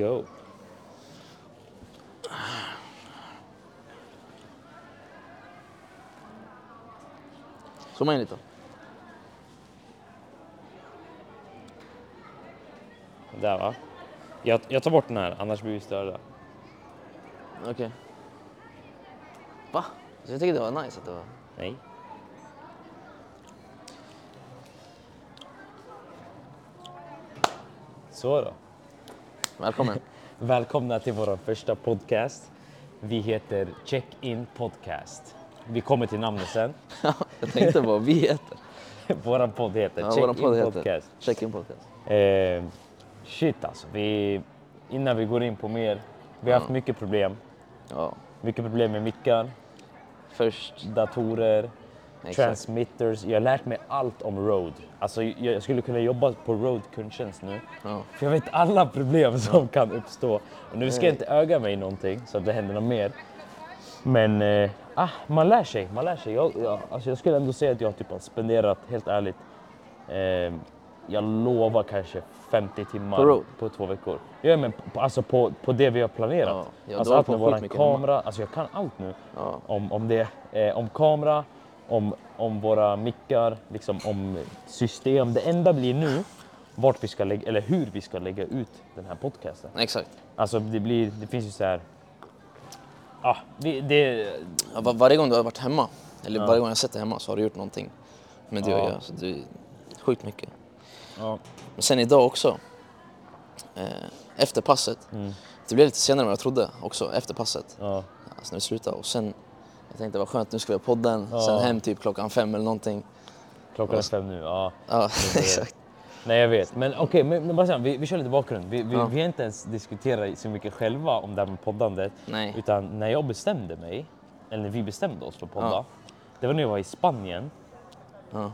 go. Zooma in lite. Där va? Jag, jag tar bort den här, annars blir vi störda. Okej. Va? Så jag tyckte det var nice att det var... Nej. Så då. Välkommen. Välkomna till vår första podcast. Vi heter Check In Podcast. Vi kommer till namnet sen. Ja, jag tänkte vad vi heter. Vår podd heter Ja, Check våran podd In heter Podcast. Check in podcast. Eh, shit alltså, vi, innan vi går in på mer. Vi har haft mycket problem. Ja, Mycket problem med mickar, först... datorer, Exakt. transmitters. Jag har lärt mig allt om Rode. Alltså, jag skulle kunna jobba på Rode kundtjänst nu. Ja. För jag vet alla problem som kan uppstå. Och nu ska jag inte öga mig i någonting så att det händer något mer. Men eh, ah, man lär sig. Man lär sig. Jag, jag, alltså jag skulle ändå säga att jag typ har spenderat, helt ärligt, eh, jag lovar kanske 50 timmar På på två veckor. Ja, men på, alltså på, på det vi har planerat. Ja, jag alltså allt med mycket kamera. Alltså jag kan allt nu. Ja. Om, om det. Eh, om kamera, om, om våra mickar, liksom om system. Det enda blir nu vart vi ska lägga, eller hur vi ska lägga ut den här podcasten. Exakt. Alltså det blir, det finns ju så här. Ah, vi, det, Ja, var, varje gång du har varit hemma, eller varje gång jag sett dig hemma så har du gjort någonting med det Ja. att göra. Så det är sjukt mycket. ja, Men sen idag också, eh, efter passet, Mm. det blev lite senare än vad jag trodde också, efter passet. ja, Alltså när vi slutade. Och sen, jag tänkte vad skönt, nu ska vi ha podden. Ja. Sen hem typ klockan fem eller någonting. klockan är fem nu. Ja. Ja, exakt. Nej jag vet. Men okej, men, men bara här, vi, vi kör lite bakgrund. Vi, vi, Ja. vi har inte ens diskuterat så mycket själva om det här med poddandet. Nej. Utan när jag bestämde mig, eller när vi bestämde oss för att podda. Ja. Det var när jag var i Spanien Ja.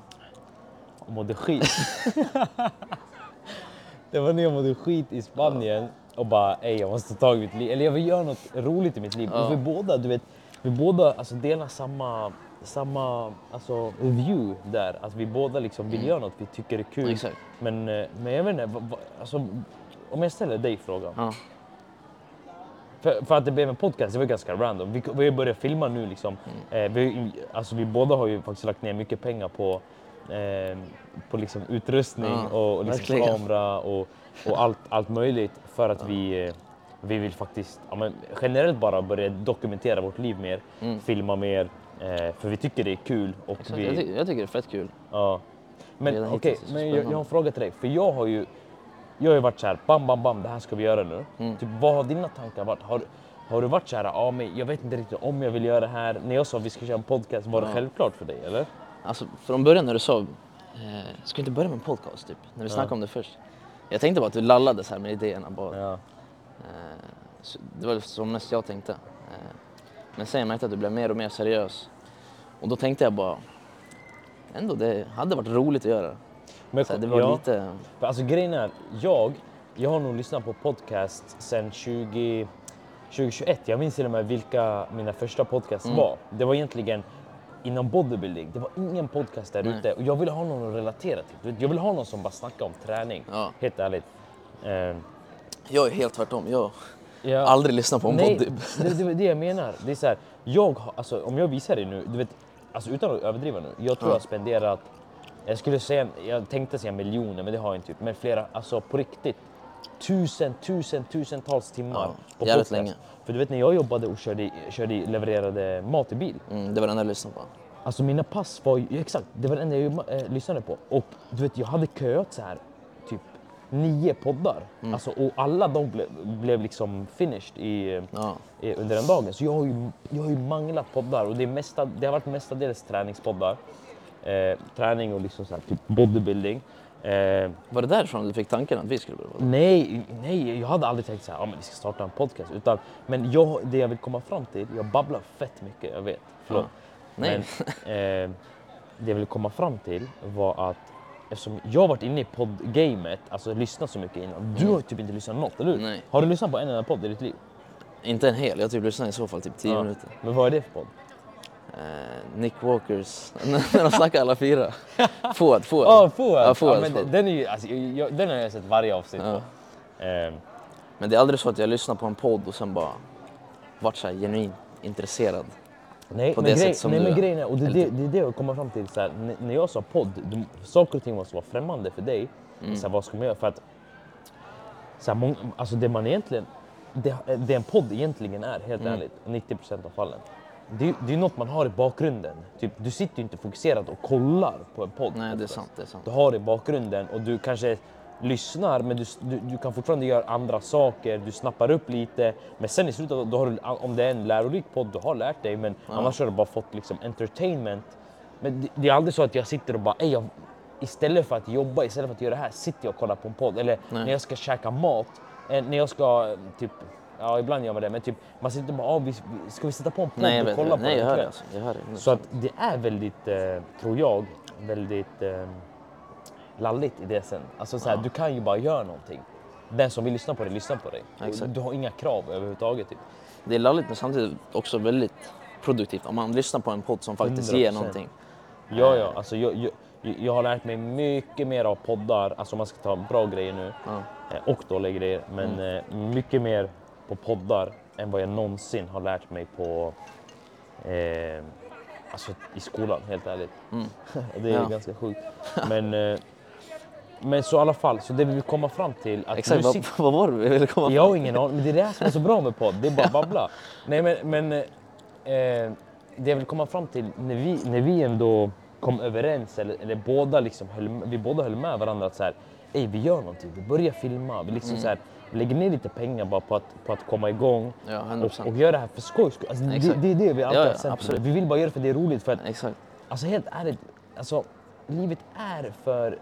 och mådde skit. det var när jag mådde skit i Spanien och bara ej jag måste ta tag i mitt liv. Eller jag vill göra något roligt i mitt liv. Och vi båda, du vet, vi båda alltså, delar samma, samma alltså, view där. Att vi båda liksom vill göra något vi tycker är kul. Mm. Exakt. Men, eh, men jag vet inte, vad- vad- alltså, om jag ställer dig frågan. Ja. För, för att det blev en podcast, det var ganska random. Vi, vi har börjat filma nu liksom. Mm. Eh, vi, alltså, vi båda har ju faktiskt lagt ner mycket pengar på, eh, på liksom utrustning Ja, och, och liksom kamera och, och allt, allt möjligt för att vi, eh, vi vill faktiskt ja, generellt bara börja dokumentera vårt liv mer, filma mer. Eh, för vi tycker det är kul. Och Mm. Exakt. vi, Jag, tycker, jag tycker det är fett kul. Ja. Men okej, så men jag, jag har en fråga till dig. För jag har ju, jag har ju varit så här, bam, bam, bam, det här ska vi göra nu. Mm. Typ, vad har dina tankar varit? Har, har du varit så här, ja, men jag vet inte riktigt om jag vill göra det här. När jag sa att vi ska köra en podcast, var det Ja. självklart för dig eller? Alltså från början när du sa, eh, ska vi inte börja med en podcast typ? När vi snackade om det först. Jag tänkte bara att du lallade så här med idéerna bara. Ja. Det var som mest jag tänkte. Eh, men sen jag märkte att du blev mer och mer seriös. Och då tänkte jag bara, ändå det hade varit roligt att göra. Men, Så det var ja, lite, alltså grejen är, jag, jag har nog lyssnat på podcast sedan 20, 2021. Jag minns till och med vilka mina första podcasts Mm. var. Det var egentligen inom bodybuilding. Det var ingen podcast där ute och jag ville ha någon att relatera till. Jag vill ha någon som bara snackar om träning. Ja. Helt ärligt. Eh, jag är helt tvärtom. Jag har aldrig lyssnat på en Nej, body. det, det är det jag menar. Det är så här, jag, har- alltså, om jag visar dig nu, du vet, alltså, utan att överdriva nu. Jag tror Ja. jag har spenderat, jag skulle säga, jag tänkte säga miljoner men det har jag inte gjort. Men flera, alltså på riktigt. Tusen, tusen, tusentals timmar Ja, på jävligt podcast. länge. För du vet när jag jobbade och körde, körde, levererade mat i bil. Mm, det var enda jag lyssnade på. Alltså mina pass var ju, ja, exakt, det var det enda jag eh, lyssnade på. Och du vet, jag hade köat så här nio poddar. Mm. Alltså, och alla de ble, blev liksom finished i, Ja. i, under den dagen. Så jag har ju, jag har ju manglat poddar och det, är mesta, det har varit mestadels träningspoddar. Eh, träning och liksom så här, typ bodybuilding. Eh, Var det därifrån du fick tanken att vi skulle börja nej, nej, jag hade aldrig tänkt så här, ja, men vi ska starta en podcast. Utan, men jag, det jag vill komma fram till, jag babblar fett mycket, jag vet. Förlåt. Nej. Men eh, det jag ville komma fram till var att eftersom jag har varit inne i poddgamet, alltså lyssnat så mycket innan. Du har ju typ inte lyssnat något, eller hur? Nej. Har du lyssnat på en enda podd i ditt liv? Inte en hel, jag typ lyssnade i så fall typ 10 Ja. minuter. Men vad är det för podd? Eh, Nick Walkers, när de snackar alla fyra. Fouad, Fouad. Ja, Fouad! Ja, men Fouad. Den, är ju, alltså, jag, den har jag sett varje avsnitt Ja. på. Eh, Men det är aldrig så att jag lyssnar på en podd och sen bara varit så här genuint intresserad. Nej, på det grej, sätt som nej, du men grejen är, och det, är Eller det, det är det jag kommer fram till. Så här, när jag sa podd, du, saker och ting måste vara främmande för dig. Mm. Så här, vad ska man göra? För att, så här, mång, alltså det man egentligen, det, det en podd egentligen är, helt Mm. ärligt, 90% av fallen. Det, är- det är något man har i bakgrunden. Typ, du sitter ju inte fokuserad och kollar på en podd. Nej, det är sant. Det är sant. Du har det i bakgrunden och du kanske lyssnar men du, du, du kan fortfarande göra andra saker, du snappar upp lite. Men sen i slutet, då har du, om det är en lärorik podd, du har lärt dig men annars har du bara fått liksom entertainment. Men det, det är aldrig så att jag sitter och bara, "Ey, jag, istället för att jobba, istället för att göra det här, sitter jag och kollar på en podd. Eller Nej. när jag ska käka mat, eh, när jag ska typ, ja ibland gör man det, men typ man sitter bara, ah, vi, ska vi sätta på en podd Nej, och kolla på Nej, den jag hör det. ikväll?" Alltså. Jag hör det. Så att det är väldigt, eh, tror jag, väldigt eh, lalligt i det sen. Alltså så här, Ja. du kan ju bara göra någonting. Den som vill lyssna på dig, lyssnar på dig. Exakt. Du har inga krav överhuvudtaget. Typ. Det är lalligt men samtidigt också väldigt produktivt om man lyssnar på en podd som faktiskt ger 100%. någonting. Ja, ja, alltså jag, jag, jag har lärt mig mycket mer av poddar, alltså om man ska ta bra grejer nu, Ja. eh, och dåliga grejer, men Mm. eh, mycket mer på poddar än vad jag någonsin har lärt mig på eh, alltså i skolan, helt ärligt. Mm. det är Ja. ganska sjukt. Men, eh, men så i alla fall, så det vi vill komma fram till att Exakt, nu vad, vad var det vi ville komma jag har ingen aning, men det är det här som är så bra med podd. Det är bara babbla. Nej men, men eh, det jag vill komma fram till, när vi, när vi ändå kom överens, eller, eller båda liksom höll, vi båda höll med varandra att så här, Ey, vi gör någonting, vi börjar filma, vi, liksom så här, lägger ner lite pengar bara på att, på att komma igång Ja, 100%. och, och göra det här för skojs skull. Alltså, det, det är det vi alltid Ja, ja, har. Vi vill bara göra det för det är roligt. För att, Exakt. Alltså helt ärligt, alltså, livet är för,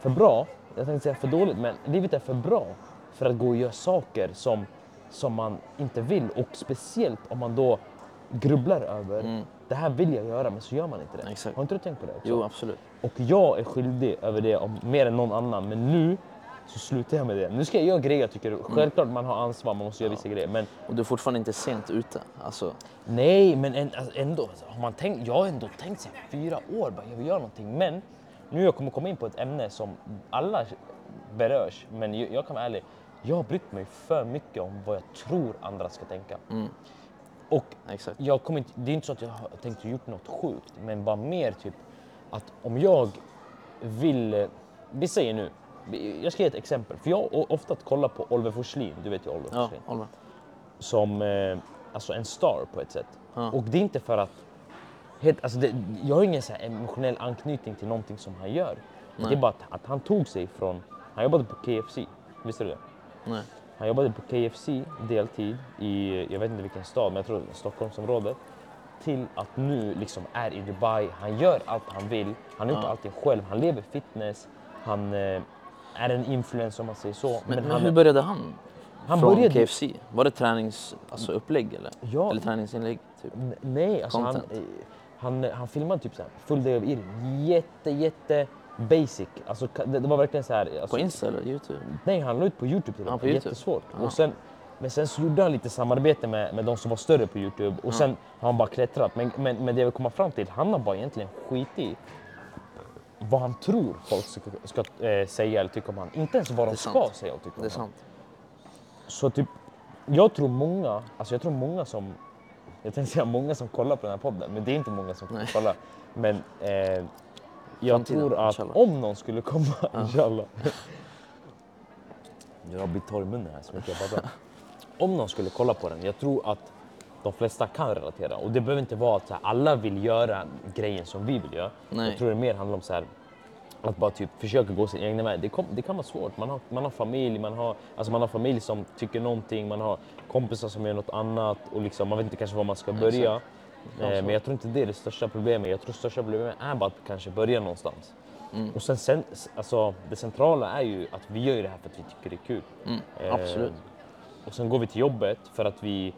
för bra. Jag tänkte säga för dåligt, men livet är för bra för att gå och göra saker som, som man inte vill. Och speciellt om man då grubblar över Mm. det här vill jag göra, men så gör man inte det. Exakt. Har inte du tänkt på det också? Jo, absolut. Och jag är skyldig över det om, mer än någon annan, men nu så slutar jag med det. Nu ska jag göra grejer jag tycker, självklart man har ansvar, man måste göra vissa grejer. Men Och du är fortfarande inte sent ute. Alltså, Nej, men en, alltså ändå. alltså, Har man tänkt, jag har ändå tänkt sig fyra år, bara, jag vill göra någonting. Men nu jag kommer komma in på ett ämne som alla berörs, men jag, kan vara ärlig. Jag har brytt mig för mycket om vad jag tror andra ska tänka. Mm. Och exakt. jag kommer inte, det är inte så att jag har tänkt gjort något sjukt, men bara mer typ att om jag vill, vi säger nu, jag ska ge ett exempel. För jag har ofta kollat på Oliver Forslin, du vet ju Oliver Ja, Forslin med. som eh, alltså en star på ett sätt. Ja. Och det är inte för att... Helt, alltså det, jag har ingen så emotionell anknytning till någonting som han gör. Nej. Det är bara att, att han tog sig från... Han jobbade på KFC, visste du det? Nej. Han jobbade på KFC deltid i, jag vet inte vilken stad, men jag tror Stockholmsområdet. Till att nu liksom är i Dubai, han gör allt han vill. Han har gjort Ja. allting själv, han lever fitness. Han eh, är en influencer om man säger så. Men, men han, hur började han? Han Från började- KFC? Var det tränings, alltså upplägg eller? Ja. Eller träningsinlägg? Typ? Nej, alltså han, Content. eh, han, han filmade typ så här, full day of eating. Jätte, jätte basic. Alltså, det, det var verkligen så här. Alltså, På Insta eller Youtube? Nej, han la ut på Youtube till och Ja, med. YouTube. Jättesvårt. Ja. Och sen, men sen så gjorde han lite samarbete med, med de som var större på Youtube och sen har han bara klättrat. Men, men, men det jag vill komma fram till, han har bara egentligen skit i vad han tror folk ska, ska eh, säga eller tycka om han. Inte ens vad de ska sant. säga och tycka om Det är sant. Så typ, jag tror många, alltså jag tror många som, jag tänkte säga många som kollar på den här podden, men det är inte många som Nej. kollar. Men eh, jag Framtiden, tror att inshallah. om någon skulle komma, inshallah. Jag blir torr i munnen här så mycket jag pratar. Om någon skulle kolla på den, jag tror att de flesta kan relatera. Och det behöver inte vara att så här, alla vill göra grejen som vi vill göra. Nej. Jag tror det mer handlar om så här, att bara typ försöka gå sin egna väg. Det, kom, det kan vara svårt. Man har, man har familj, man har, alltså man har familj som tycker någonting, man har kompisar som gör något annat och liksom, man vet inte kanske var man ska börja. Exakt. Eh, men jag tror inte det är det största problemet. Jag tror det största problemet är bara att kanske börja någonstans. Mm. Och sen, sen alltså, det centrala är ju att vi gör det här för att vi tycker det är kul. Mm. Eh, Absolut. Och sen går vi till jobbet för att vi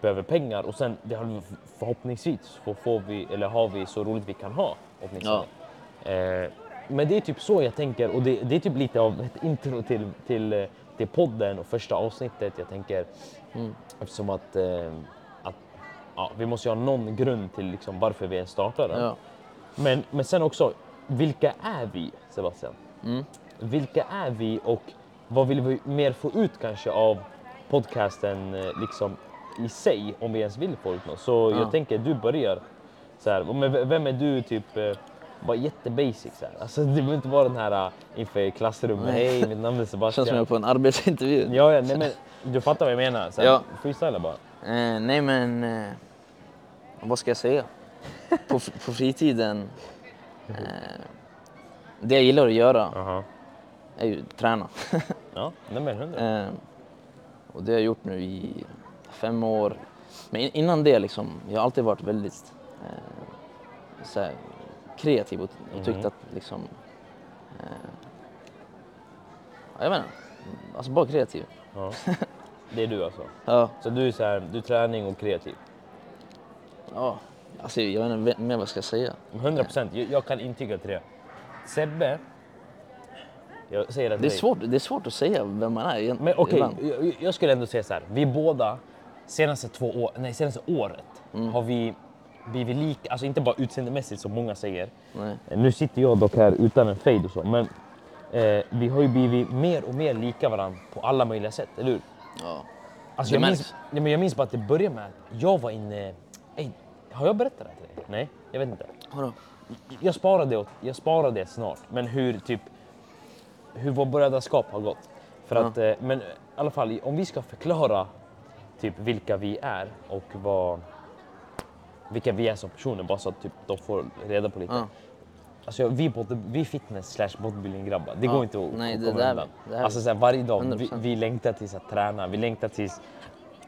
behöver pengar och sen det har vi förhoppningsvis får, får vi, eller har vi så roligt vi kan ha. Åtminstone. Eh, men det är typ så jag tänker och det, det är typ lite av ett intro till, till, eh, till podden och första avsnittet. Jag tänker Mm. eftersom att, eh, att ja, vi måste ju ha någon grund till liksom varför vi ens startade. Ja. Men, men sen också, vilka är vi Sebastian? Mm. Vilka är vi och vad vill vi mer få ut kanske av podcasten eh, liksom i sig, om vi ens vill få ut något. Så Ja. jag tänker du börjar. Så här, men vem är du typ? Bara jättebasic så här. Alltså det behöver inte vara den här eh, inför klassrummet. Hej, mitt namn är Känns Sebastian. som jag är på en arbetsintervju. Ja, ja, nej men du fattar vad jag menar. Så här, Ja. Freestyla bara. Eh, nej men, eh, vad ska jag säga? På, på fritiden, eh, det jag gillar att göra Aha. är ju träna. Ja, nej men hundra. Eh, och det har jag gjort nu i fem år. Men in- innan det liksom, jag har alltid varit väldigt eh, så här, kreativ och, och Mhm. att liksom, eh, ja, jag menar, alltså bara kreativ. Ja. Det är du alltså. Ja, Så du är så här, du är träning och kreativ. ja, alltså jag vet inte mer vad ska jag säga. 100 procent. Jag, jag kan intyga till det. Sebbe, jag säger det till Det är, dig. svårt, det är svårt att säga vem man är egentligen. Men okej, ibland. jag, jag skulle ändå säga så här. Vi båda, senaste, två år, nej, senaste året, Mm. har vi blivit lika, alltså inte bara utseendemässigt som många säger. Nej. Nu sitter jag dock här utan en fade och så, men eh, vi har ju blivit mer och mer lika varandra på alla möjliga sätt, eller hur? Ja. Alltså, jag, minns, nej, men jag minns bara att det började med att jag var inne... Ey, har jag berättat det här till dig? Nej, jag vet inte. Vadå? Jag sparade det, åt- jag sparade det snart, men hur typ hur vår brödraskap har gått. För Ja. att, eh, men i alla fall, om vi ska förklara typ vilka vi är och vad, vilka vi är som personer, bara så att typ, de får reda på lite. Ja. Alltså, vi, body, vi fitness slash bodybuilding-grabbar, det Ja. går inte att Nej, komma där- undan. här- Alltså, så här, varje dag, vi, 100%. vi längtar tills att träna, vi längtar tills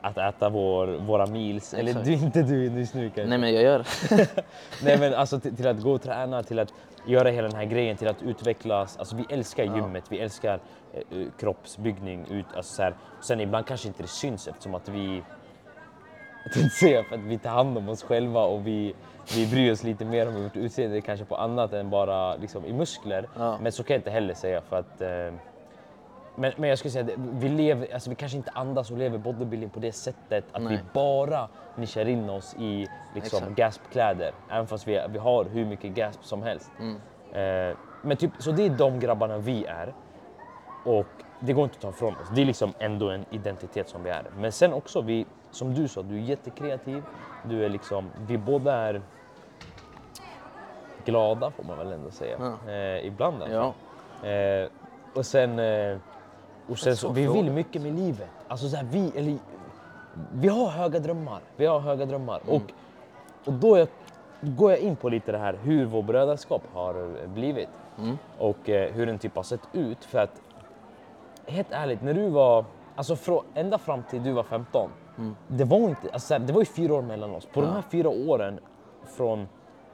att äta vår, våra meals. Eller Exakt. du, inte du nu kanske. Nej men jag gör. Nej men alltså till, till att gå och träna, till att göra hela den här grejen, till att utvecklas. Alltså vi älskar Ja. gymmet, vi älskar eh, eh, kroppsbyggning. Ut, alltså, så här. Sen ibland kanske inte det syns eftersom att vi jag tänkte säga för att vi tar hand om oss själva och vi, vi bryr oss lite mer om vårt utseende kanske på annat än bara liksom, i muskler. Ja. Men så kan jag inte heller säga för att eh, men, men jag skulle säga att vi, lever, alltså vi kanske inte andas och lever bodybuilding på det sättet att vi Nej. bara nischar in oss i liksom, Exakt. gaspkläder. Även fast vi, vi har hur mycket gasp som helst. Mm. Eh, men typ, så det är de grabbarna vi är. Och det går inte att ta ifrån oss. Det är liksom ändå en identitet som vi är. Men sen också, vi, som du sa, du är jättekreativ. Du är liksom, vi båda är glada får man väl ändå säga. Ja. Eh, ibland fall. Ja. Eh, och sen, eh, och sen så, vi vill mycket med livet. Alltså så här, vi, eller, vi har höga drömmar. Vi har höga drömmar. Mm. Och, och då är, går jag in på lite det här hur vår brödraskap har blivit. Mm. Och eh, hur den typ har sett ut. För att helt ärligt, när du var, alltså från, ända fram till du var 15. Mm. Det var inte, alltså det var ju fyra år mellan oss. På de Ja. här fyra åren från,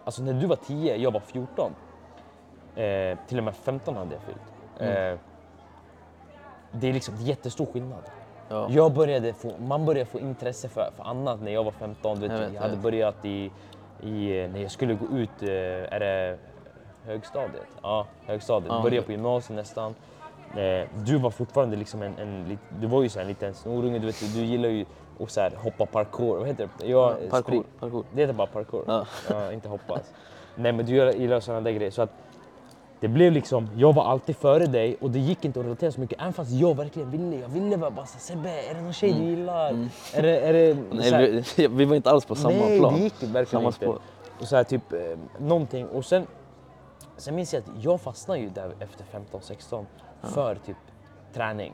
alltså när du var 10, jag var 14. Eh, till och med 15 hade jag fyllt. Mm. Eh, det är liksom jättestor skillnad. Ja. Jag började få, man började få intresse för, för annat när jag var 15. Du vet, Jag jag, vet, jag hade vet. börjat i, i, när jag skulle gå ut, eh, är det högstadiet? Ja, högstadiet. Ja. Började på gymnasiet nästan. Eh, du var fortfarande liksom en, en, du var ju så här en liten snorunge, du, vet, du gillar ju att så här, hoppa parkour, vad heter det? Jag, Ja, parkour, parkour. Det heter bara parkour. Ja. Ja, inte hoppas. Nej men du gillar- sådana där grejer. Så att det blev liksom, jag var alltid före dig och det gick inte att relatera så mycket. Även fast jag verkligen ville. Jag ville bara, bara Sebbe, är det någon tjej du gillar? Är det, är det, Nej, vi, vi var inte alls på samma Nej, plan. det gick verkligen Samma inte. spår. Och så här, typ eh, någonting. Och sen, sen minns jag att jag fastnade ju där efter 15-16 för typ träning.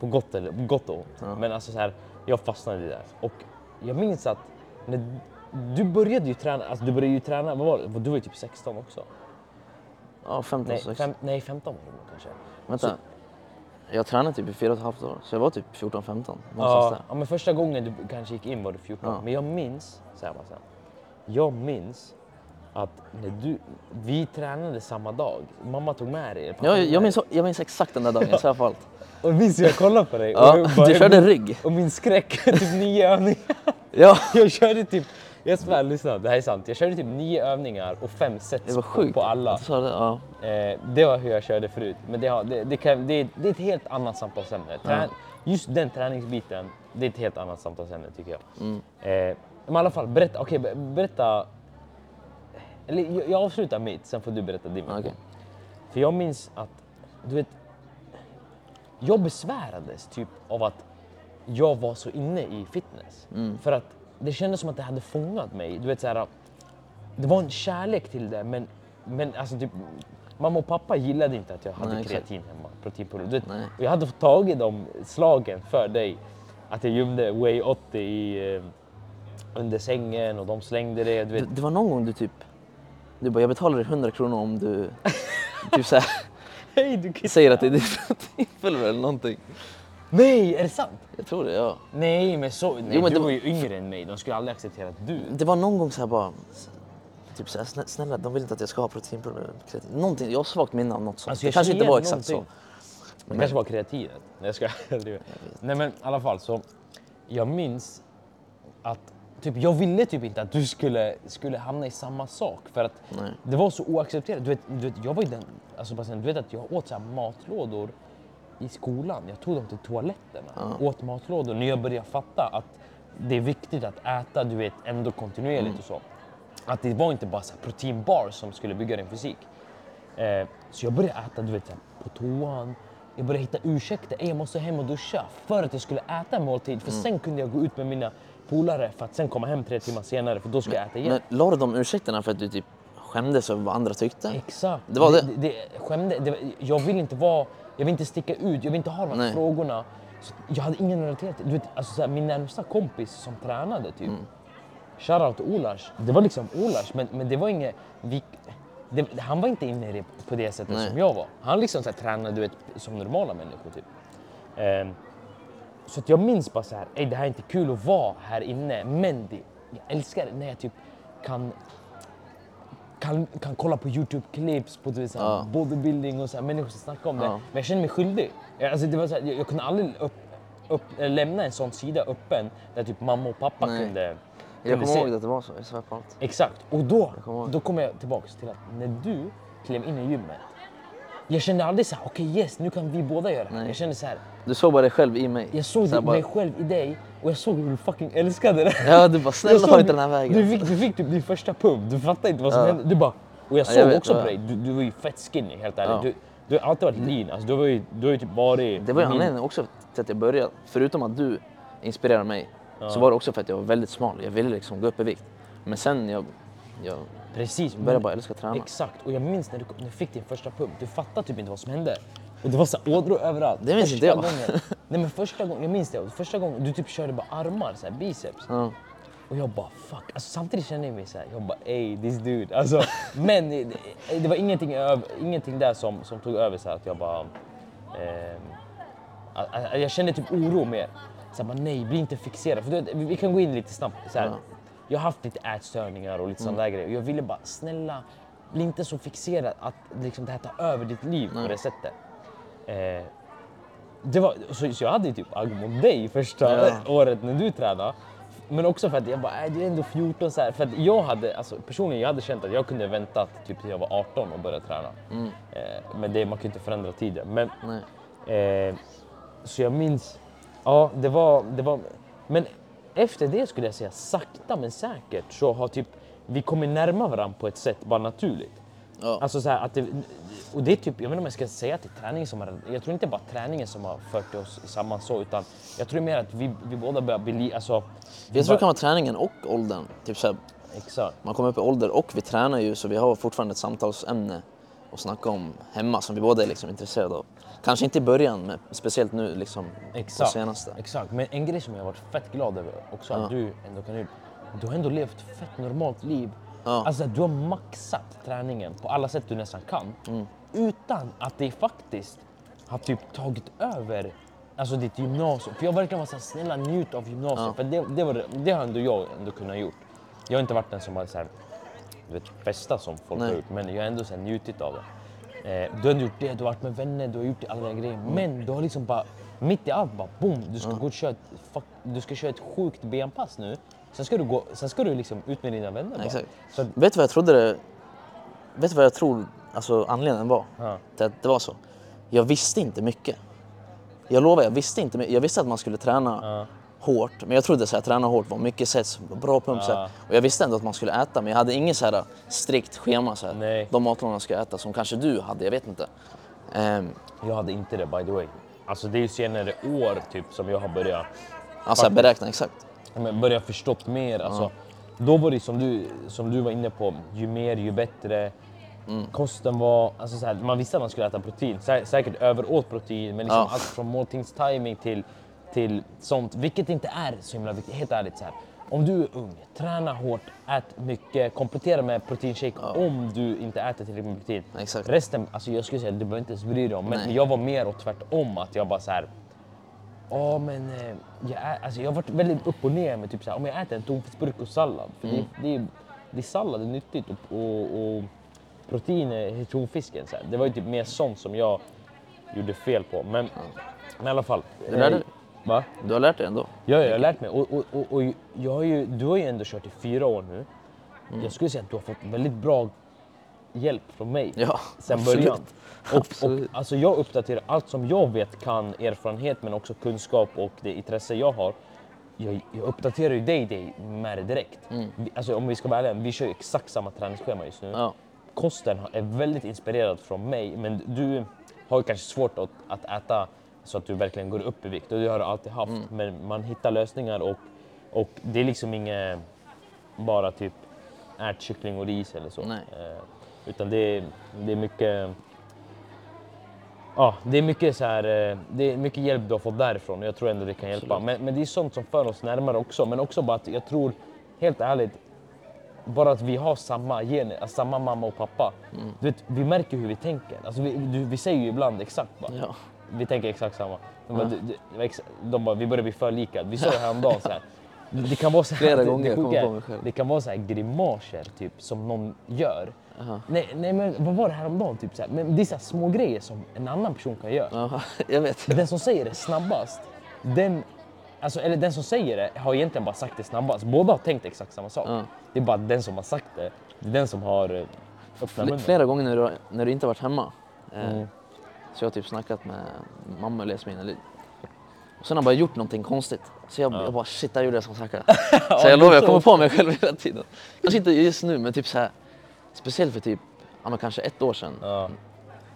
På gott, eller, på gott och ont. Men alltså så här, jag fastnade där. Och jag minns att när du började ju träna, alltså du började ju träna, vad var det? Du var ju typ 16 också. Ja, 15, Nej, 16. fem, nej 15 var du kanske. Vänta. så- Jag tränade typ i fyra och ett halvt år, så jag var typ 14-15. Ja, ja, men första gången du kanske gick in var du 14. Ja. Men jag minns, bara så här, jag minns att när du, vi tränade samma dag. Mamma tog med dig. Ja, jag, minns, jag minns exakt den där dagen, så dig. Och minns jag kollade på dig. Ja, bara- du körde rygg. Och min skräck, typ nio övningar. Ja, Jag körde typ, jag svär, lyssna, det här är sant. Jag körde typ nio övningar och fem sets det var på, sjukt. på alla. Det, ja. Eh, det var hur jag körde förut. Men det, har, det, det, kan, det, är- det är ett helt annat samtalsämne. Trä, Just den träningsbiten, det är ett helt annat samtalsämne tycker jag. Mm. Eh, men i alla fall, berätta. Be- berätta. Eller jag, avslutar mitt, sen får du berätta din. Okej. För jag minns att, du vet. jag besvärades typ av att jag var så inne i fitness. Mm. För att det kändes som att det hade fångat mig. Du vet, så här, det var en kärlek till det men, men alltså typ, mamma och pappa gillade inte att jag hade Nej, exakt. kreatin hemma, proteinpulver. Du vet, jag hade fått tagit de slagen för dig. Att jag gömde Way 80 i, eh, under sängen och de slängde det. Du vet. Det, det var någon gång du typ, du bara jag betalar dig 100 kronor om du typ så här, Hej du säger att det är ditt proteinpulver eller någonting. Nej, är det sant? Jag tror det, ja. Nej, men så, nej, men du det var ju yngre än mig. De skulle aldrig acceptera att du... Det var någon gång så här bara, typ så här, "Snä- snälla de vill inte att jag ska ha proteinpulver. kreatin." Någonting, jag har svagt minne av något sånt. Alltså, det jag kanske inte var exakt någonting. så. Det kanske var kreatinet. Nej, jag ska Nej, men i alla fall så. Jag minns att typ, jag ville typ inte att du skulle, skulle hamna i samma sak. För att Nej. det var så oaccepterat. Du vet, du vet, jag var ju den, alltså, du vet att jag åt så matlådor i skolan. Jag tog dem till toaletterna. Åt matlådor när jag började fatta att det är viktigt att äta du vet, ändå kontinuerligt och så. Att det var inte bara så proteinbar som skulle bygga din fysik. Eh, så jag började äta du vet, på toan. Jag började hitta ursäkter. "Ey, Jag måste hem och duscha för att jag skulle äta en måltid. För sen kunde jag gå ut med mina polare för att sen komma hem tre timmar senare för då ska jag äta igen. Men la du de ursäkterna för att du typ skämdes över vad andra tyckte? Exakt. Det var det? det, det skämde, det, jag vill inte vara, jag vill inte sticka ut, jag vill inte ha de här frågorna. Så jag hade ingen relation till. Du vet, alltså, så här, min närmsta kompis som tränade typ. Mm. Shoutout Olars. Det var liksom Olars men, men det var inget, vi, det, han var inte inne i det på det sättet Nej. som jag var. Han liksom så här, tränade du vet, som normala människor typ. Ehm, så att jag minns bara så här, "Ey, det här är inte kul att vara här inne men det, jag älskar när jag typ kan kan, kan kolla på Youtube-clips på vet, såhär, Ja. bodybuilding och så här, människor som snackar om det. Ja. Men jag känner mig skyldig. Jag, alltså, det var så här, jag, jag kunde aldrig upp, upp, äh, lämna en sån sida öppen där typ mamma och pappa Nej. kunde, Jag kommer ihåg att det var så, jag svär på allt. Exakt. Och då, kommer ihåg. då kommer jag tillbaks till att när du klev in i gymmet. Jag kände aldrig så här, okej yes, nu kan vi båda göra det. Jag kände så här, Du såg bara dig själv i mig. jag såg Så bara- mig själv i dig och jag såg hur du fucking älskade det. Ja, du bara Jag snälla såg ta inte den här vägen. Du fick, du fick typ din första pump, du fattade inte vad som Ja. hände. Du bara, och jag Ja, såg jag vet, också ja. på dig, du, du var ju fett skinny helt ärligt. Ja. Du, du har alltid varit lean, alltså, du, var ju, du har ju typ varit... Det var ju anledningen också till att jag började. Förutom att du inspirerade mig så var det också för att jag var väldigt smal. Jag ville liksom gå upp i vikt. Men sen jag, jag Precis. började men- bara älska att träna. Exakt, och jag minns när du, när du fick din första pump, du fattade typ inte vad som hände. Och det var så ådror överallt. Det minns Första inte jag. Gången, nej men första gången, jag minns det, första gången du typ körde bara armar, så här, biceps. Ja. Och jag bara fuck, alltså, samtidigt kände jag mig så här, jag bara ey this dude. Alltså, men det, det var ingenting, ingenting där som, som tog över så här, att jag bara... att jag kände typ oro mer. Så här, bara, nej, bli inte fixerad. För du vi kan gå in lite snabbt. Så här, Ja. Jag har haft lite ätstörningar och lite sådana där grejer. Jag ville bara, snälla, bli inte så fixerad att liksom, det här tar över ditt liv på det sättet. Eh, det var, så, så jag hade typ agg mot dig första Ja. året när du tränade. Men också för att jag bara, äh, du är ändå 14 så här. För att jag hade, alltså personligen, jag hade känt att jag kunde väntat typ till jag var 18 och börja träna. Eh, men det, man kan ju inte förändra tiden. Men, Nej. eh, så jag minns, ja det var, det var, men efter det skulle jag säga sakta men säkert så har typ vi kommit närmare varandra på ett sätt bara naturligt. Ja. Alltså så här att det, och det är typ, jag vet inte om jag ska säga att det är träningen som har, jag tror inte bara träningen som har fört oss samman så utan jag tror mer att vi, vi båda börjar bli, alltså. Jag tror det bara- kan vara träningen och åldern. Typ så här, Exakt. man kommer upp i ålder och vi tränar ju så vi har fortfarande ett samtalsämne att snacka om hemma som vi båda är liksom intresserade av. Kanske inte i början, men speciellt nu liksom på Exakt. senaste. Exakt, men en grej som jag har varit fett glad över också att du ändå kan. Du har ändå levt fett normalt liv. Alltså du har maxat träningen på alla sätt du nästan kan. Mm. Utan att det faktiskt har typ tagit över alltså ditt gymnasium. För jag verkligen var såhär, snälla njut av gymnasiet. Ja. För det, det, var, det- har ändå jag ändå kunnat gjort. Jag har inte varit den som har såhär, du vet, festa som folk Nej. har gjort. Men jag har ändå så här, njutit av det. Eh, du har gjort det, du har varit med vänner, du har gjort alla de grejer. Mm. Men du har liksom bara, mitt i allt bara boom, du ska gå och köra ett, fuck, du ska köra ett sjukt benpass nu. Sen ska du, gå, sen ska du liksom ut med dina vänner bara. Exakt. Så, Vet du vad jag trodde det... Vet du vad jag tror alltså, anledningen var Ja. till att det var så? Jag visste inte mycket. Jag lovar, jag visste inte mycket. Jag visste att man skulle träna Ja. Hårt, men jag trodde så här, träna hårt var mycket sets, bra pump. Ja. Och jag visste ändå att man skulle äta, men jag hade inget så här strikt schema. Så här. Nej. De matlådorna ska jag äta, som kanske du hade, jag vet inte. Ehm, jag hade inte det by the way. alltså det är ju senare år typ som jag har börjat, Alltså beräkna exakt. ja, men börjat förstått mer. Alltså, Då var det som du, som du var inne på, ju mer ju bättre. Mm. Kosten var, alltså så här, man visste att man skulle äta protein, Sä säkert överåt protein, men liksom Ja. allt från måltidstiming till, till sånt, vilket inte är så himla viktigt. Helt ärligt, så här. om du är ung, träna hårt, ät mycket, komplettera med proteinshake om du inte äter tillräckligt med protein. Exakt. Resten, alltså jag skulle säga, du behöver inte ens bry dig om, men Nej. jag var mer åt tvärtom, att jag bara så här. Ja men eh, jag, är, alltså, jag har varit väldigt upp och ner med typ så här, om jag äter en tonfiskburk och sallad. För Mm. det, det, är- det är sallad är nyttigt och, och, och protein i tonfisken. Så här. Det var ju typ mer sånt som jag gjorde fel på. Men, men i alla fall. Du lärde eh? Va? Du har lärt dig ändå. Ja, jag har lärt mig. Och, och, och, och jag har ju, du har ju ändå kört i fyra år nu. Mm. Jag skulle säga att du har fått väldigt bra hjälp från mig Ja, sen absolut. början. Och, och, Absolut. alltså jag uppdaterar allt som jag vet kan, erfarenhet men också kunskap och det intresse jag har. Jag, jag uppdaterar ju dig, dig med det direkt. Vi, alltså om vi ska vara ärliga, vi kör ju exakt samma träningsschema just nu. Mm. Ja. Kosten är väldigt inspirerad från mig, men du har ju kanske svårt att, att äta så att du verkligen går upp i vikt och det har du alltid haft. Mm. Men man hittar lösningar och, och det är liksom inget bara typ ät kyckling och ris eller så. Eh, utan det är, det är mycket Ja, det är mycket så här, eh, det är mycket hjälp du har fått därifrån och jag tror ändå det kan hjälpa. Men, men det är sånt som för oss närmare också. Men också bara att jag tror, helt ärligt, bara att vi har samma gener, alltså samma mamma och pappa. Mm. Du vet, vi märker hur vi tänker. Alltså vi, du, vi säger ju ibland exakt bara. Ja. Vi tänker exakt samma. De bara, var exa- de bara vi börjar bli för lika. Vi sa det häromdagen så här. Det kan vara så här, Flera det- gånger det sjuka är, på mig själv. Det kan vara så här grimaser typ som någon gör. Aha. Nej, nej men vad var det häromdagen? Typ så här. Men det är så här små grejer som en annan person kan göra. Ja, jag vet. Den som säger det snabbast, den, alltså, eller den som säger det har egentligen bara sagt det snabbast. Båda har tänkt exakt samma sak. Ja. Det är bara den som har sagt det, det är den som har eh, öppnat Fl-. Flera gånger när du, när du inte varit hemma. Eh, Mm. Så jag har typ snackat med mamma eller Jasmin. Eller, och sen har jag bara gjort någonting konstigt. Så jag, jag bara shit, där gjorde jag som sagt. Så jag lovar, jag kommer på mig själv hela tiden. Kanske inte just nu, men typ så här. Speciellt för typ, ja, men kanske ett år sedan. Ja,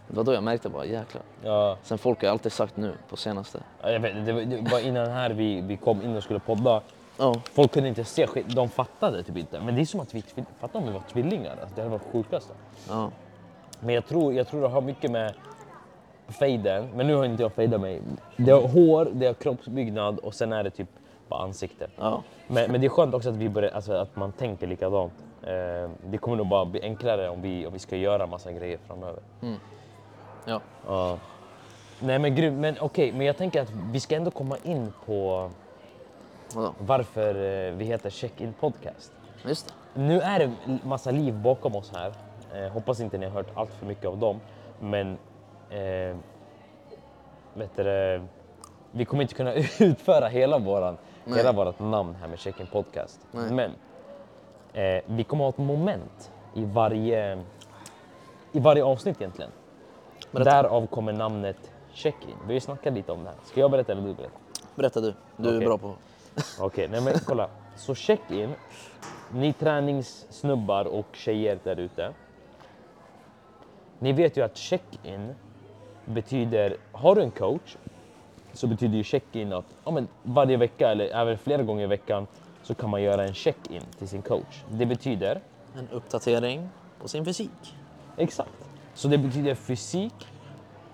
Det var då jag märkte bara jäklar. ja. Sen folk har alltid sagt nu på senaste. Ja, Jag vet, det, var, det var innan här vi, vi kom in och skulle podda. Ja, Folk kunde inte se skit, de fattade typ inte. Men det är som att vi fattar om vi var tvillingar. Alltså, det hade varit sjukaste. ja, Men jag tror, jag tror det har mycket med fejden, men nu har inte jag fejdat mig. Det har hår, det har kroppsbyggnad och sen är det typ bara ansikte. ja. Men, men det är skönt också att, vi börjar, alltså, att man tänker likadant. Eh, det kommer nog bara bli enklare om vi, om vi ska göra massa grejer framöver. ja. Ja. Nej men grymt, men okej, men jag tänker att vi ska ändå komma in på Vadå? varför eh, vi heter Check-In Podcast. Just det. Nu är det massa liv bakom oss här. Eh, hoppas inte ni har hört allt för mycket av dem. Men eh, vet du, vi kommer inte kunna utföra hela, våran, Nej. hela vårat namn här med Check-In Podcast. Nej. Men eh, vi kommer ha ett moment i varje, i varje avsnitt egentligen. Berätta. Därav kommer namnet Check-In. Vi har ju snackat lite om det här. Ska jag berätta eller du berätta? Berätta du. Du är Okej. bra på... Okej, nej men kolla. Så check-in, ni träningssnubbar och tjejer där ute. Ni vet ju att check-in betyder, har du en coach så betyder ju check-in att ja, men varje vecka eller även flera gånger i veckan så kan man göra en check-in till sin coach. Det betyder En uppdatering på sin fysik. Exakt. Så det betyder fysik,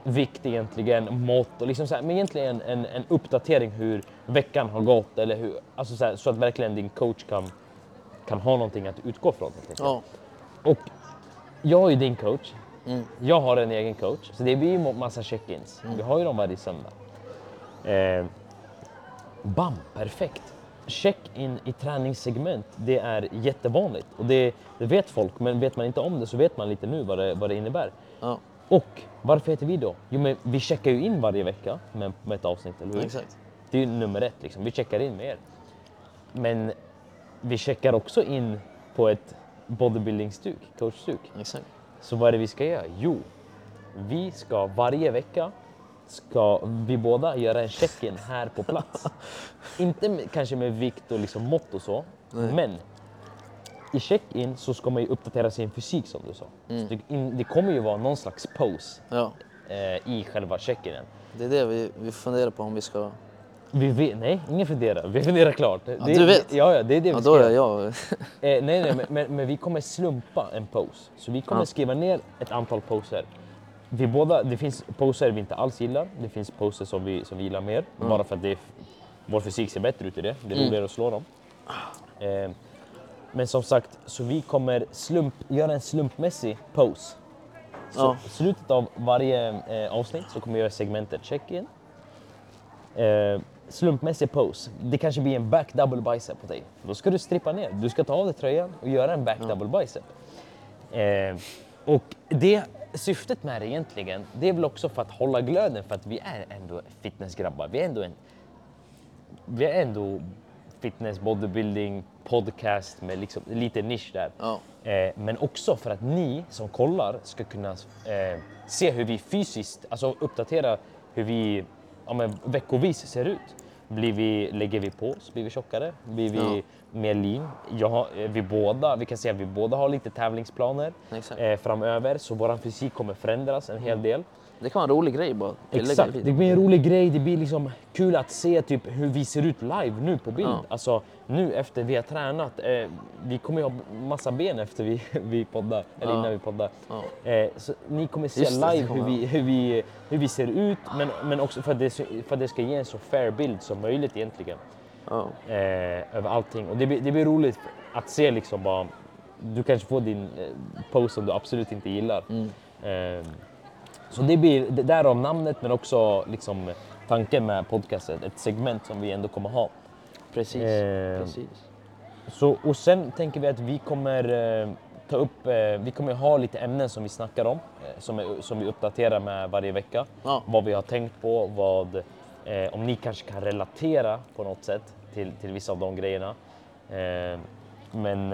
vikt egentligen, mått och liksom så här, men egentligen en, en uppdatering hur veckan har gått eller hur, alltså så, här, så att verkligen din coach kan, kan ha någonting att utgå från. Ja. Och jag är din coach. Mm. Jag har en egen coach, så det blir ju massa check-ins. Vi har ju dem varje söndag. Eh, bam, perfekt. Check-in i träningssegment, det är jättevanligt. Och det, det vet folk, men vet man inte om det så vet man lite nu vad det, vad det innebär. Ja, Och varför heter vi då? Jo, men vi checkar ju in varje vecka med, med ett avsnitt, eller hur? exakt. Det är ju nummer ett, liksom. vi checkar in med er. Men vi checkar också in på ett bodybuilding-stuk, coach-stuk. Exakt. Så vad är det vi ska göra? Jo, vi ska varje vecka ska vi båda göra en check-in här på plats. Inte med, kanske med vikt och liksom mått och så, Nej. men i check-in så ska man ju uppdatera sin fysik som du sa. Mm. Så det, in, det kommer ju vara någon slags pose Ja, eh, i själva check-inen. Det är det vi, vi funderar på om vi ska... Vi vet, nej, ingen funderar. Vi funderar klart. Ja, du vet? Ja, ja, det är det Ja, vi då ska är göra. jag... Eh, nej, nej, men, men, men vi kommer slumpa en pose. Så vi kommer Ja. skriva ner ett antal poser. Vi båda, det finns poser vi inte alls gillar. Det finns poser som vi, som vi gillar mer. Bara för att det är, vår fysik ser bättre ut i det. Det är Mm. roligare att slå dem. Eh, men som sagt, så vi kommer slump, göra en slumpmässig pose. Så Ja. slutet av varje eh, avsnitt så kommer jag göra segmentet check-in. Eh, slumpmässig pose. Det kanske blir en back double bicep på dig. Då ska du strippa ner. Du ska ta av dig tröjan och göra en back double bicep. Eh, och det syftet med det egentligen, det är väl också för att hålla glöden för att vi är ändå fitnessgrabbar. Vi är ändå en vi är ändå fitness, bodybuilding, podcast med liksom lite nisch där. Ja. Eh, men också för att ni som kollar ska kunna eh, se hur vi fysiskt, alltså uppdatera hur vi ja, men, veckovis ser ut. Blir vi, lägger vi på oss? Blir vi tjockare? Blir vi Ja. mer lean? Jag eh, vi, båda, vi kan säga att vi båda har lite tävlingsplaner eh, framöver så vår fysik kommer förändras en hel del. Det kan vara en rolig grej bara. Exakt, det blir en rolig grej. Det blir liksom kul att se typ hur vi ser ut live nu på bild. Ja. Alltså nu efter vi har tränat. Eh, vi kommer ju ha massa ben efter vi, vi poddar, eller Ja. innan vi poddar. Ja. Eh, så ni kommer se Just live hur, vi, hur, vi, hur vi ser ut, men, men också för att, det, för att det ska ge en så fair bild som möjligt egentligen. Ja. Eh, över allting. Och det blir, det blir roligt att se liksom bara, du kanske får din eh, post som du absolut inte gillar. Mm. Så det blir det därav namnet men också liksom tanken med podcastet, ett segment som vi ändå kommer ha. Precis. Eh, Precis. Så, och sen tänker vi att vi kommer eh, ta upp, eh, vi kommer ha lite ämnen som vi snackar om, eh, som, är, som vi uppdaterar med varje vecka. Ja. Vad vi har tänkt på, vad, eh, om ni kanske kan relatera på något sätt till, till vissa av de grejerna. Eh, men,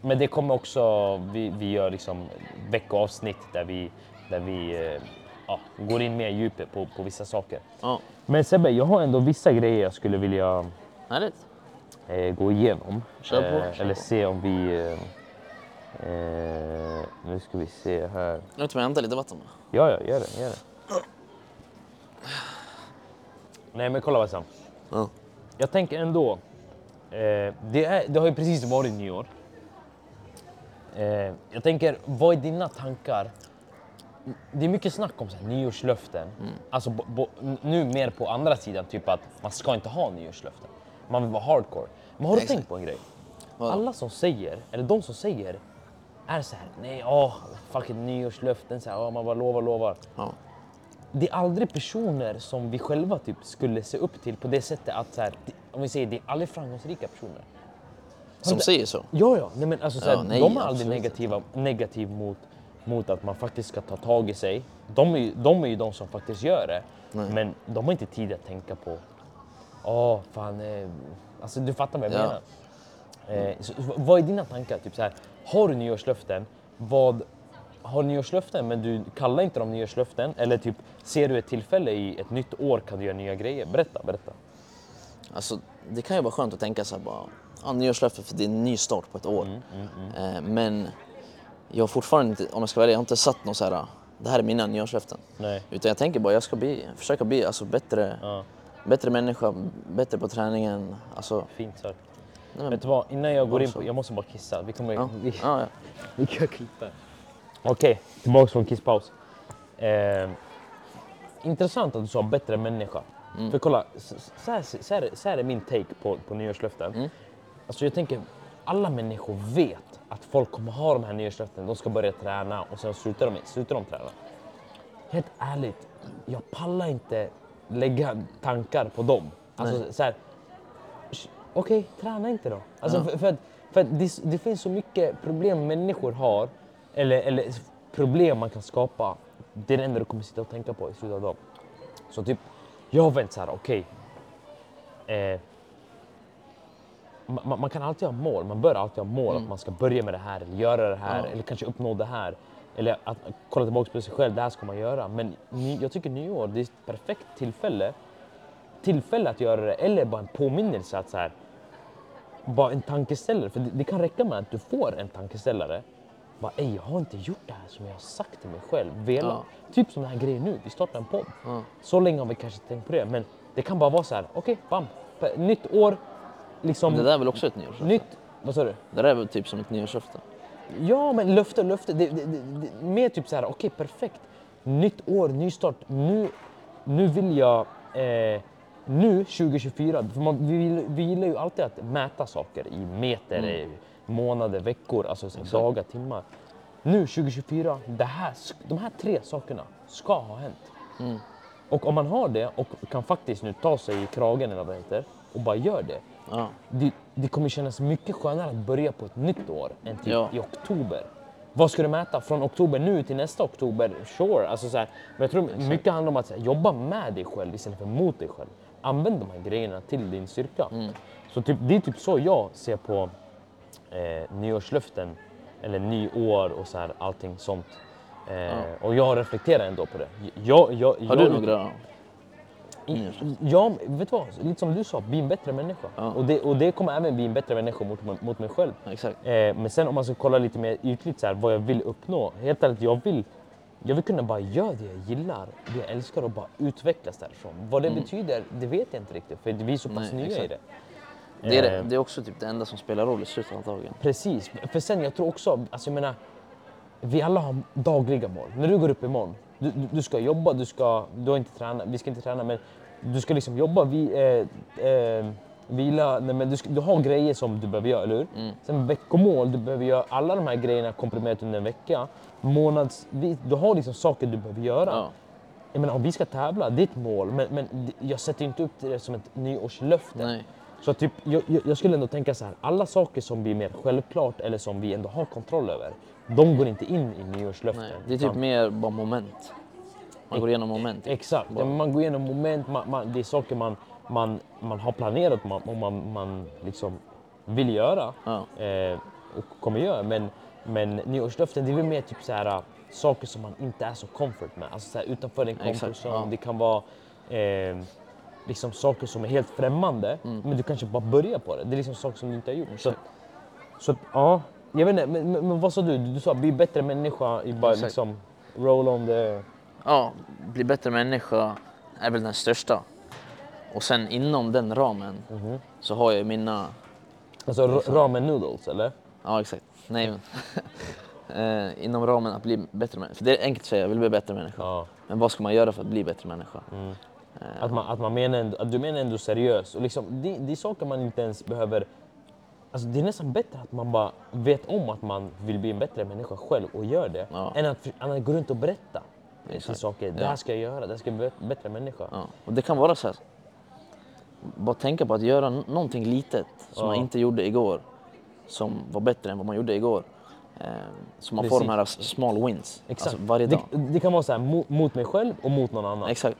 men det kommer också, vi, vi gör liksom veckoavsnitt där vi, där vi eh, ja, går in mer i djupet på, på vissa saker. Ja. Men Sebbe, jag har ändå vissa grejer jag skulle vilja Härligt. eh, gå igenom. Kör på, Eh, kör eller på. se om vi... Eh, eh, nu ska vi se här. Nu tar vi hämta lite vatten. Ja, ja, gör det. Gör det. Nej, men kolla Bassam. Ja. Jag tänker ändå... Eh, det, är, det har ju precis varit nyår. Jag tänker, vad är dina tankar? Det är mycket snack om så här, nyårslöften. Mm. Alltså, bo, bo, nu mer på andra sidan, typ att man ska inte ha nyårslöften. Man vill vara hardcore. Men har du Exakt. tänkt på en grej? Vadå? Alla som säger, eller de som säger, är så här, nej, åh, fucking nyårslöften, så här, åh, man bara lovar, lovar. Ja. Det är aldrig personer som vi själva typ skulle se upp till på det sättet att, så här, om vi säger, det är aldrig framgångsrika personer. Som säger så. Ja, ja. Nej, men alltså, så här, Ja, nej, de är aldrig negativa, negativ mot, mot att man faktiskt ska ta tag i sig. De är ju de, är ju de som faktiskt gör det. Nej. Men de har inte tid att tänka på, åh fan, eh, alltså du fattar vad jag Ja. menar. Eh, så, vad är dina tankar? Typ så här, har du nyårslöften? Vad, har nyårslöften men du kallar inte dem nyårslöften? Eller typ, ser du ett tillfälle i ett nytt år kan du göra nya grejer? Berätta, berätta. Alltså, det kan ju vara skönt att tänka så här bara, ja, nyårslöfte för det är en ny start på ett år. Mm, Eh, men jag har fortfarande inte, om jag ska välja, jag har inte satt någon så här, det här är mina nyårslöften. Nej. Utan jag tänker bara, jag ska bli, försöka bli alltså, bättre, Ja, bättre människa, bättre på träningen. Alltså, fint sagt. nej, men, Vet du vad, innan jag går in på, jag måste bara kissa. Vi kommer, ja, vi, ja, ja. vi kan klippa. Okej, tillbaks från kisspaus. Eh, intressant att du sa bättre människa. Mm. För kolla, så, så, här, så, här, så här är min take på, på nyårslöften. Mm. Alltså jag tänker, alla människor vet att folk kommer ha de här nyårslöften. De ska börja träna och sen slutar de, slutar de träna. Helt ärligt, jag pallar inte lägga tankar på dem. Alltså så här, okej, träna inte då. Alltså Ja. för, för, att, för att det, det finns så mycket problem människor har, eller, eller problem man kan skapa. Det är det enda du kommer sitta och tänka på i slutet av dagen. Så typ, jag har vänt så här, okej. eh, man, man kan alltid ha mål, man bör alltid ha mål att man ska börja med det här, eller göra det här, Mm. Ja. eller kanske uppnå det här. Eller att kolla tillbaka på sig själv, det här ska man göra. Men ny, jag tycker nyår, det är ett perfekt tillfälle, tillfälle att göra det, eller bara en påminnelse att så här, bara en tankeställare. För det, det kan räcka med att du får en tankeställare bara, ej jag har inte gjort det här som jag har sagt till mig själv. Velat. Typ som den här grejen nu, vi startar en podd. Ja. Så länge har vi kanske tänkt på det, men det kan bara vara så här, okej, bam, P- nytt år, liksom, Det där är väl också ett nyårslöfte? nytt, vad sa du? Det där är väl typ som ett nyårslöfte? Ja, men löfte löfte. Det, det, det, mer typ så här, okej perfekt. Nytt år, ny start. Nu, nu vill jag, eh, nu 2024, för man, vi, vi gillar ju alltid att mäta saker i meter, eh, månader, veckor, alltså så här, dagar, timmar. Nu 2024, det här, de här tre sakerna ska ha hänt. Och om man har det och kan faktiskt nu ta sig i kragen eller vad det heter och bara gör det. Ja. Det, det kommer kännas mycket skönare att börja på ett nytt år än typ Ja. i oktober. Vad ska du mäta? Från oktober nu till nästa oktober? Sure. Alltså så här, men jag tror mycket handlar om att här, jobba med dig själv istället för mot dig själv. Använd de här grejerna till din styrka. Så typ, det är typ så jag ser på eh, nyårslöften eller nyår och så här, allting sånt. Eh, Och jag reflekterar ändå på det. Jag, jag, Har jag, du några? I- Ja, vet du vad? Lite som du sa, bli en bättre människa. Ja. Och, det, och det kommer även bli en bättre människa mot, mot mig själv. Eh, men sen om man ska kolla lite mer ytligt så här, vad jag vill uppnå. Helt ärligt, jag vill, jag vill kunna bara göra det jag gillar, det jag älskar och bara utvecklas därifrån. Vad det betyder, det vet jag inte riktigt för vi är så pass Mm. Nej, nya i exakt. det. Det är, Eh, det, det är också typ det enda som spelar roll i slutet av dagen. Precis, för sen jag tror också, alltså jag menar, vi alla har dagliga mål. När du går upp imorgon, du, du, ska jobba, du ska, du har inte träna, vi ska inte träna men du ska liksom jobba, vi, eh, eh, vila, nej, men du, ska, du har grejer som du behöver göra, eller hur? Mm. Sen veckomål, du behöver göra alla de här grejerna komprimerat under en vecka. Månads, vi- du har liksom saker du behöver göra. Ja. Jag menar, om vi ska tävla, det är ett mål, men, men jag sätter inte upp det som ett nyårslöfte. Nej. Så typ, jag, jag jag skulle ändå tänka så här, alla saker som blir mer självklart eller som vi ändå har kontroll över, de går inte in i nyårslöften. Nej. Det är typ Utan- mer bara moment. Man går igenom moment. Exakt, men man går igenom moment, man, man, det är saker man, man, man har planerat man, och man, man liksom vill göra Ja. eh, och kommer göra. Men, men nyårslöften, det är väl mer typ så här, äh, saker som man inte är så comfort med. Alltså så här, utanför Exakt, zone. ja. Det kan vara eh, liksom saker som är helt främmande, men du kanske bara börjar på det. Det är liksom saker som du inte har gjort. Så, Mm. Så ja, jag vet inte, men, men, men vad sa du? Du sa bli bättre människa i bara Exakt. liksom roll on the... Ja, bli bättre människa är väl den största. Och sen inom den ramen Mhm. så har jag mina... Alltså ra- ramen noodles eller? Ja, exakt. Nej, men... eh, inom ramen att bli bättre människa. För det är enkelt att säga, jag vill bli bättre människa. Ja. Men vad ska man göra för att bli bättre människa? Att, man, att, man menar att du menar ändå seriös. Och liksom, det, det är saker man inte ens behöver... Alltså det är nästan bättre att man bara vet om att man vill bli en bättre människa själv och gör det. Ja. Än att, än att gå runt och berätta till Exakt. saker. Det här ska jag göra, det här ska jag bli bättre människa. Ja. Och det kan vara så här. Bara tänka på att göra någonting litet som Ja. man inte gjorde igår. Som var bättre än vad man gjorde igår. Eh, så man får de Precis. här small wins. Exakt. Alltså varje dag. Det, det kan vara så här, mot, mot mig själv och mot någon annan. Exakt.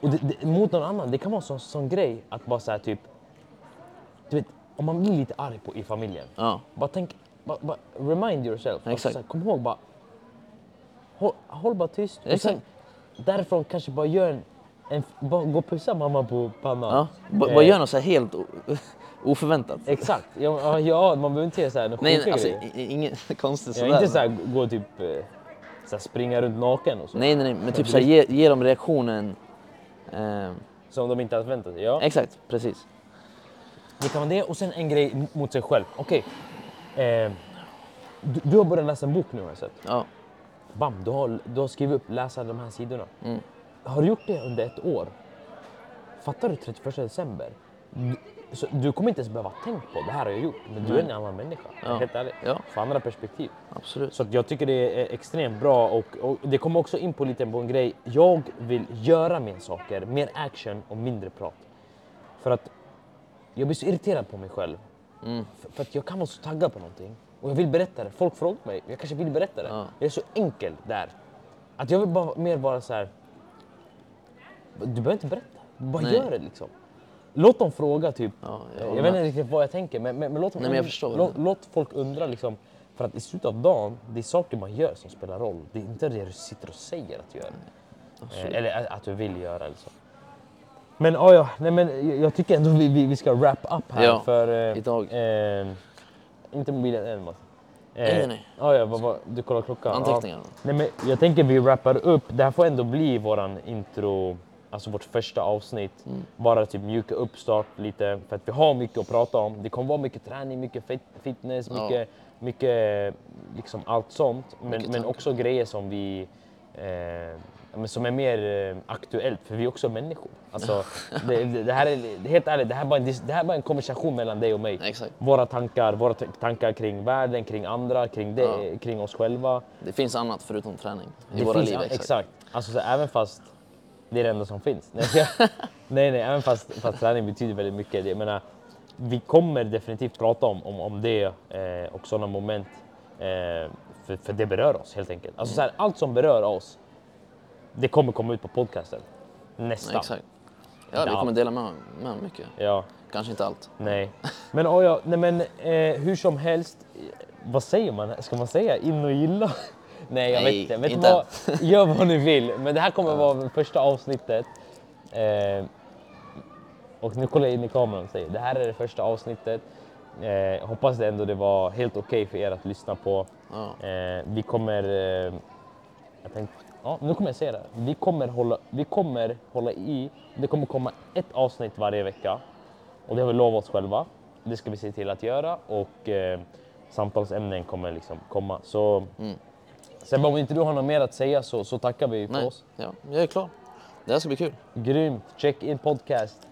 Och det, det, mot någon annan, det kan vara en sån, sån grej att bara så här, typ... Du vet, om man blir lite arg på, i familjen. Ja. Bara tänk, bara, bara remind yourself. Alltså, så här, kom ihåg bara, håll, håll bara tyst. Och sen därifrån kanske bara gör en, en bara gå och pussa mamma på pannan. Ja. B- Eh, Bara gör något så här helt oförväntat. Exakt. Ja, ja, ja, man behöver inte göra så här Nej, alltså inget konstigt Ja, sådär. inte så här, gå typ eh, så här, springa runt naken och så. Nej, nej, nej, men typ så här, ge, ge dem reaktionen. Eh, Som de inte hade förväntat sig. Ja. exakt, precis. Det kan vara det och sen en grej mot sig själv. Okej. Eh, du, du har börjat läsa en bok nu har jag sett. Ja. Bam, du har, du har skrivit upp, läsa de här sidorna. Mm. Har du gjort det under ett år? Fattar du 31 december? Du, så, du kommer inte ens behöva tänka på det här har jag gjort, men du är en annan människa. Ja. Helt ärligt. Ja. För andra perspektiv. Absolut. Så jag tycker det är extremt bra och, och det kommer också in på lite på en grej. Jag vill göra mer saker, mer action och mindre prat. För att jag blir så irriterad på mig själv. Mm. För, för att jag kan vara så taggad på någonting och jag vill berätta det. Folk frågar mig, jag kanske vill berätta det. Ja. Jag är så enkel där. Att jag vill bara mer vara så här. Du behöver inte berätta, bara Nej. gör det liksom. Låt dem fråga typ. Ja, jag jag vet inte riktigt vad jag tänker men, men, men låt, dem Nej, men jag und- förstår låt, låt folk undra liksom. För att i slutet av dagen, det är saker man gör som spelar roll. Det är inte det du sitter och säger att du gör. Eh, eller att- du vill göra så. Men oh ja, nej men jag- tycker ändå vi, vi, vi ska wrap up här Ja, för... eh, idag. Eh, inte mobilen än Mats. Eh, nej. Ja, ja, vad, vad, du kollar klockan? Anteckningar. Ja. Nej, men jag tänker vi wrappar upp. Det här får ändå bli våran intro, alltså vårt första avsnitt. Mm. Bara typ mjuka upp start lite för att vi har mycket att prata om. Det kommer vara mycket träning, mycket fit, fitness, Ja. mycket, mycket liksom allt sånt. Men, Mycket men också grejer som vi eh, ja, men som är mer eh, aktuellt, för vi är också människor. Alltså, det, det, här är, helt ärligt, det här, är bara en, det här är bara en konversation mellan dig och mig. Exakt. Våra tankar, våra tankar kring världen, kring andra, kring, det, Ja. kring oss själva. Det finns annat förutom träning i Det våra finns, liv. Exakt. exakt. Alltså, så, även fast det är det enda som finns. Nej, nej, även fast, fast träning betyder väldigt mycket. Jag menar, vi kommer definitivt prata om, om, om det eh, och sådana moment. Eh, för, för det berör oss helt enkelt. Alltså, så här, allt som berör oss, det kommer komma ut på podcasten. Nästan. Exakt. Ja, vi kommer dela med, med mycket. Ja, Kanske inte allt. nej. Men, oh ja, nej, men eh, hur som helst, vad säger man? Ska man säga in och gilla? Nej, jag Nej, vet inte. Vet du inte vad? Gör vad ni vill. Men det här kommer vara första avsnittet. Eh, och nu kollar jag in i kameran och säger det här är det första avsnittet. Eh, hoppas det ändå det var helt okej för er att lyssna på. Ja. Eh, vi kommer... Eh, jag tänkte, ja, nu kommer jag säga det. Vi kommer, hålla, vi kommer hålla i. Det kommer komma ett avsnitt varje vecka. Och det har vi lovat oss själva. Det ska vi se till att göra. Och eh, samtalsämnen kommer liksom komma. Så, Mm. Sebbe, om inte du har något mer att säga så, så tackar vi för Nej, oss. ja, jag är klar. Det här ska bli kul. Grymt! Check in podcast.